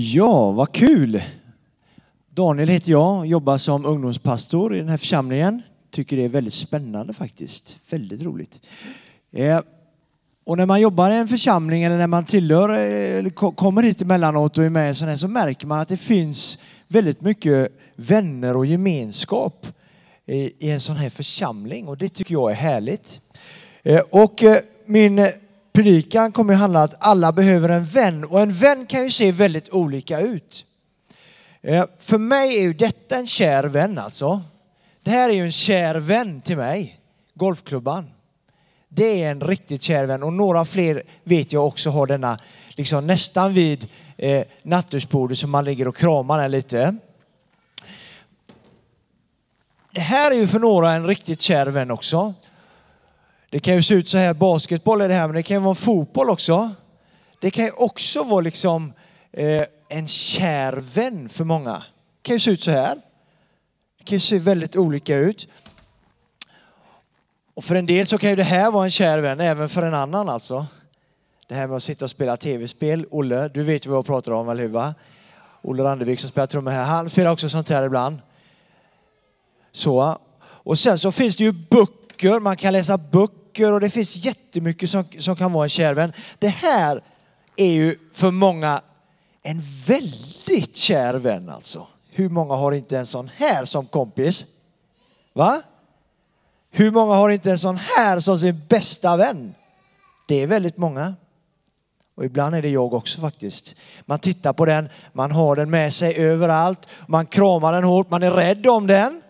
Ja, vad kul! Daniel heter jag, jobbar som ungdomspastor i den här församlingen. Tycker det är väldigt spännande faktiskt. Väldigt roligt. Eh, och när man jobbar i en församling eller när man tillhör, eh, eller kommer hit emellanåt och är med i en sån här så märker man att det finns väldigt mycket vänner och gemenskap i en sån här församling och det tycker jag är härligt. Eh, och eh, min predikan kommer att handla om att alla behöver en vän och en vän kan ju se väldigt olika ut. Eh, för mig är ju detta en kär vän alltså. Det här är ju en kär vän till mig, golfklubban. Det är en riktigt kär vän och några fler vet jag också har denna liksom nästan vid eh, nattduksbordet som man ligger och kramar den lite. Det här är ju för några en riktigt kär vän också. Det kan ju se ut så här, basketboll är det här, men det kan ju vara fotboll också. Det kan ju också vara liksom eh, en kär vän för många. Det kan ju se ut så här. Det kan ju se väldigt olika ut. Och för en del så kan ju det här vara en kär vän, även för en annan alltså. Det här med att sitta och spela tv-spel. Olle, du vet ju vad jag pratar om, eller hur? Va? Olle Randevik som spelar trummor här, han spelar också sånt här ibland. Så. Och sen så finns det ju böcker, man kan läsa böcker böcker och det finns jättemycket som, som kan vara en kär vän. Det här är ju för många en väldigt kär vän alltså. Hur många har inte en sån här som kompis? Va? Hur många har inte en sån här som sin bästa vän? Det är väldigt många. Och ibland är det jag också faktiskt. Man tittar på den, man har den med sig överallt, man kramar den hårt, man är rädd om den.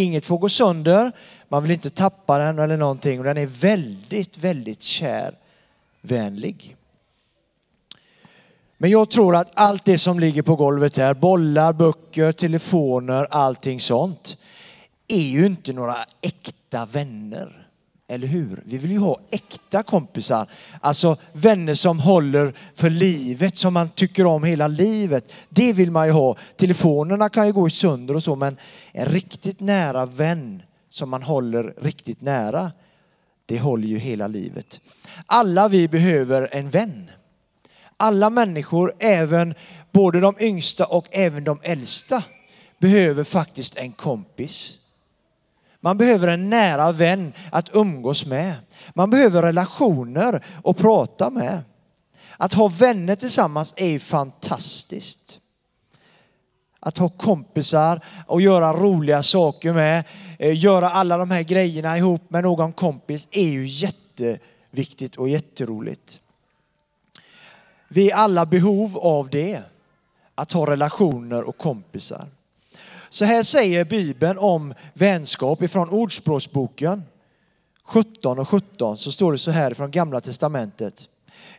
Inget får gå sönder. Man vill inte tappa den eller någonting och den är väldigt, väldigt kärvänlig. Men jag tror att allt det som ligger på golvet här, bollar, böcker, telefoner, allting sånt, är ju inte några äkta vänner. Eller hur? Vi vill ju ha äkta kompisar. Alltså vänner som håller för livet, som man tycker om hela livet. Det vill man ju ha. Telefonerna kan ju gå i sönder och så, men en riktigt nära vän som man håller riktigt nära, det håller ju hela livet. Alla vi behöver en vän. Alla människor, även både de yngsta och även de äldsta, behöver faktiskt en kompis. Man behöver en nära vän att umgås med. Man behöver relationer att prata med. Att ha vänner tillsammans är fantastiskt. Att ha kompisar och göra roliga saker med, eh, göra alla de här grejerna ihop med någon kompis är ju jätteviktigt och jätteroligt. Vi är alla behov av det, att ha relationer och kompisar. Så här säger Bibeln om vänskap ifrån Ordspråksboken 17 och 17 så står det så här från Gamla Testamentet.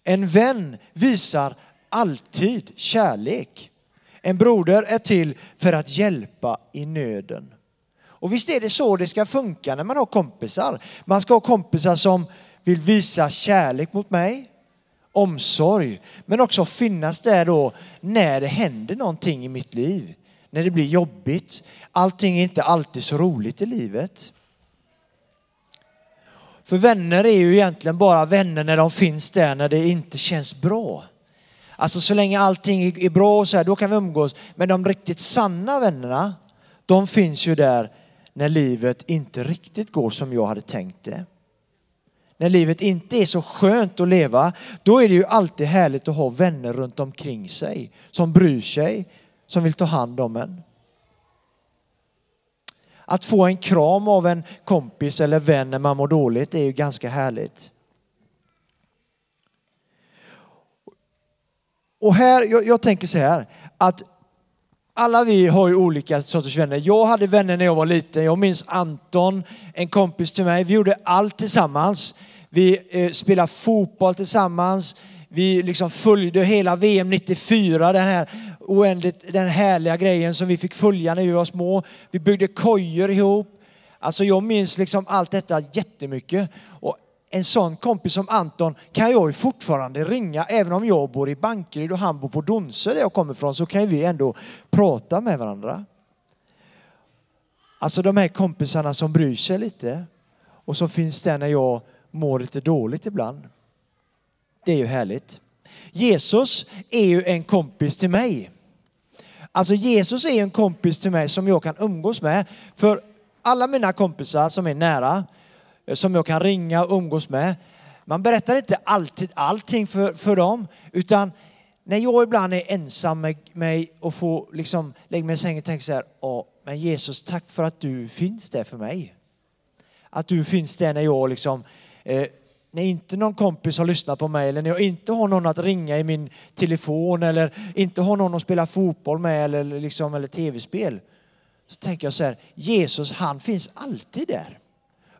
En vän visar alltid kärlek. En broder är till för att hjälpa i nöden. Och visst är det så det ska funka när man har kompisar. Man ska ha kompisar som vill visa kärlek mot mig, omsorg, men också finnas där då när det händer någonting i mitt liv. När det blir jobbigt. Allting är inte alltid så roligt i livet. För vänner är ju egentligen bara vänner när de finns där när det inte känns bra. Alltså så länge allting är bra och så här, då kan vi umgås. Men de riktigt sanna vännerna, de finns ju där när livet inte riktigt går som jag hade tänkt det. När livet inte är så skönt att leva, då är det ju alltid härligt att ha vänner runt omkring sig som bryr sig, som vill ta hand om en. Att få en kram av en kompis eller vän när man mår dåligt är ju ganska härligt. Och här, jag, jag tänker så här, att alla vi har ju olika sorters vänner. Jag hade vänner när jag var liten. Jag minns Anton, en kompis till mig. Vi gjorde allt tillsammans. Vi eh, spelade fotboll tillsammans. Vi liksom följde hela VM 94, den här oändligt, den härliga grejen som vi fick följa när vi var små. Vi byggde kojor ihop. Alltså jag minns liksom allt detta jättemycket. Och en sån kompis som Anton kan jag ju fortfarande ringa, även om jag bor i Bankeryd och han bor på Donsö där jag kommer ifrån, så kan vi ändå prata med varandra. Alltså de här kompisarna som bryr sig lite och som finns där när jag mår lite dåligt ibland. Det är ju härligt. Jesus är ju en kompis till mig. Alltså Jesus är en kompis till mig som jag kan umgås med. För alla mina kompisar som är nära, eh, som jag kan ringa och umgås med, man berättar inte alltid allting för, för dem, utan när jag ibland är ensam med mig och får liksom lägga mig i sängen och tänka så här, ja, men Jesus, tack för att du finns där för mig. Att du finns där när jag liksom, eh, när inte någon kompis har lyssnat på mig eller när jag inte har någon att ringa i min telefon eller inte har någon att spela fotboll med eller, liksom, eller tv-spel. Så tänker jag så här, Jesus han finns alltid där.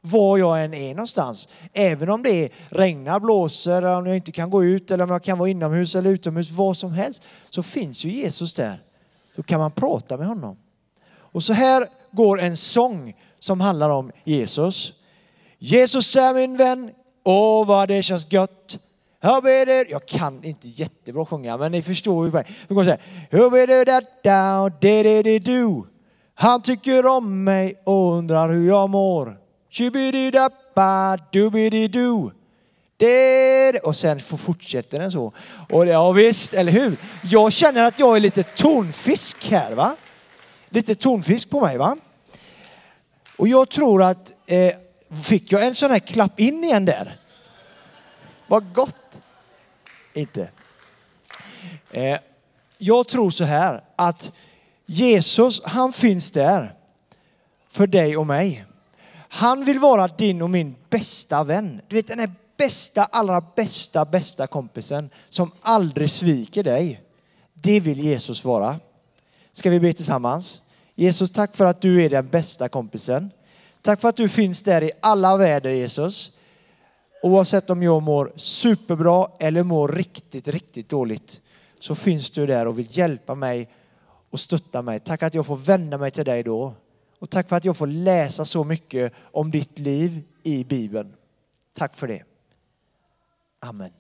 Var jag än är någonstans. Även om det regnar, blåser, om jag inte kan gå ut eller om jag kan vara inomhus eller utomhus, vad som helst, så finns ju Jesus där. Då kan man prata med honom. Och så här går en sång som handlar om Jesus. Jesus är min vän, åh vad det känns gött. Jag kan inte jättebra sjunga, men ni förstår ju. Vi går så här. Han tycker om mig och undrar hur jag mår. Och sen fortsätter den så. Och ja visst, eller hur? Jag känner att jag är lite tonfisk här va? Lite tonfisk på mig va? Och jag tror att, eh, fick jag en sån här klapp in igen där? Vad gott! Inte. Eh, jag tror så här att Jesus, han finns där för dig och mig. Han vill vara din och min bästa vän. Du vet den här bästa, allra bästa, bästa kompisen som aldrig sviker dig. Det vill Jesus vara. Ska vi be tillsammans? Jesus, tack för att du är den bästa kompisen. Tack för att du finns där i alla väder Jesus. Oavsett om jag mår superbra eller mår riktigt, riktigt dåligt så finns du där och vill hjälpa mig och stötta mig. Tack att jag får vända mig till dig då. Och tack för att jag får läsa så mycket om ditt liv i Bibeln. Tack för det. Amen.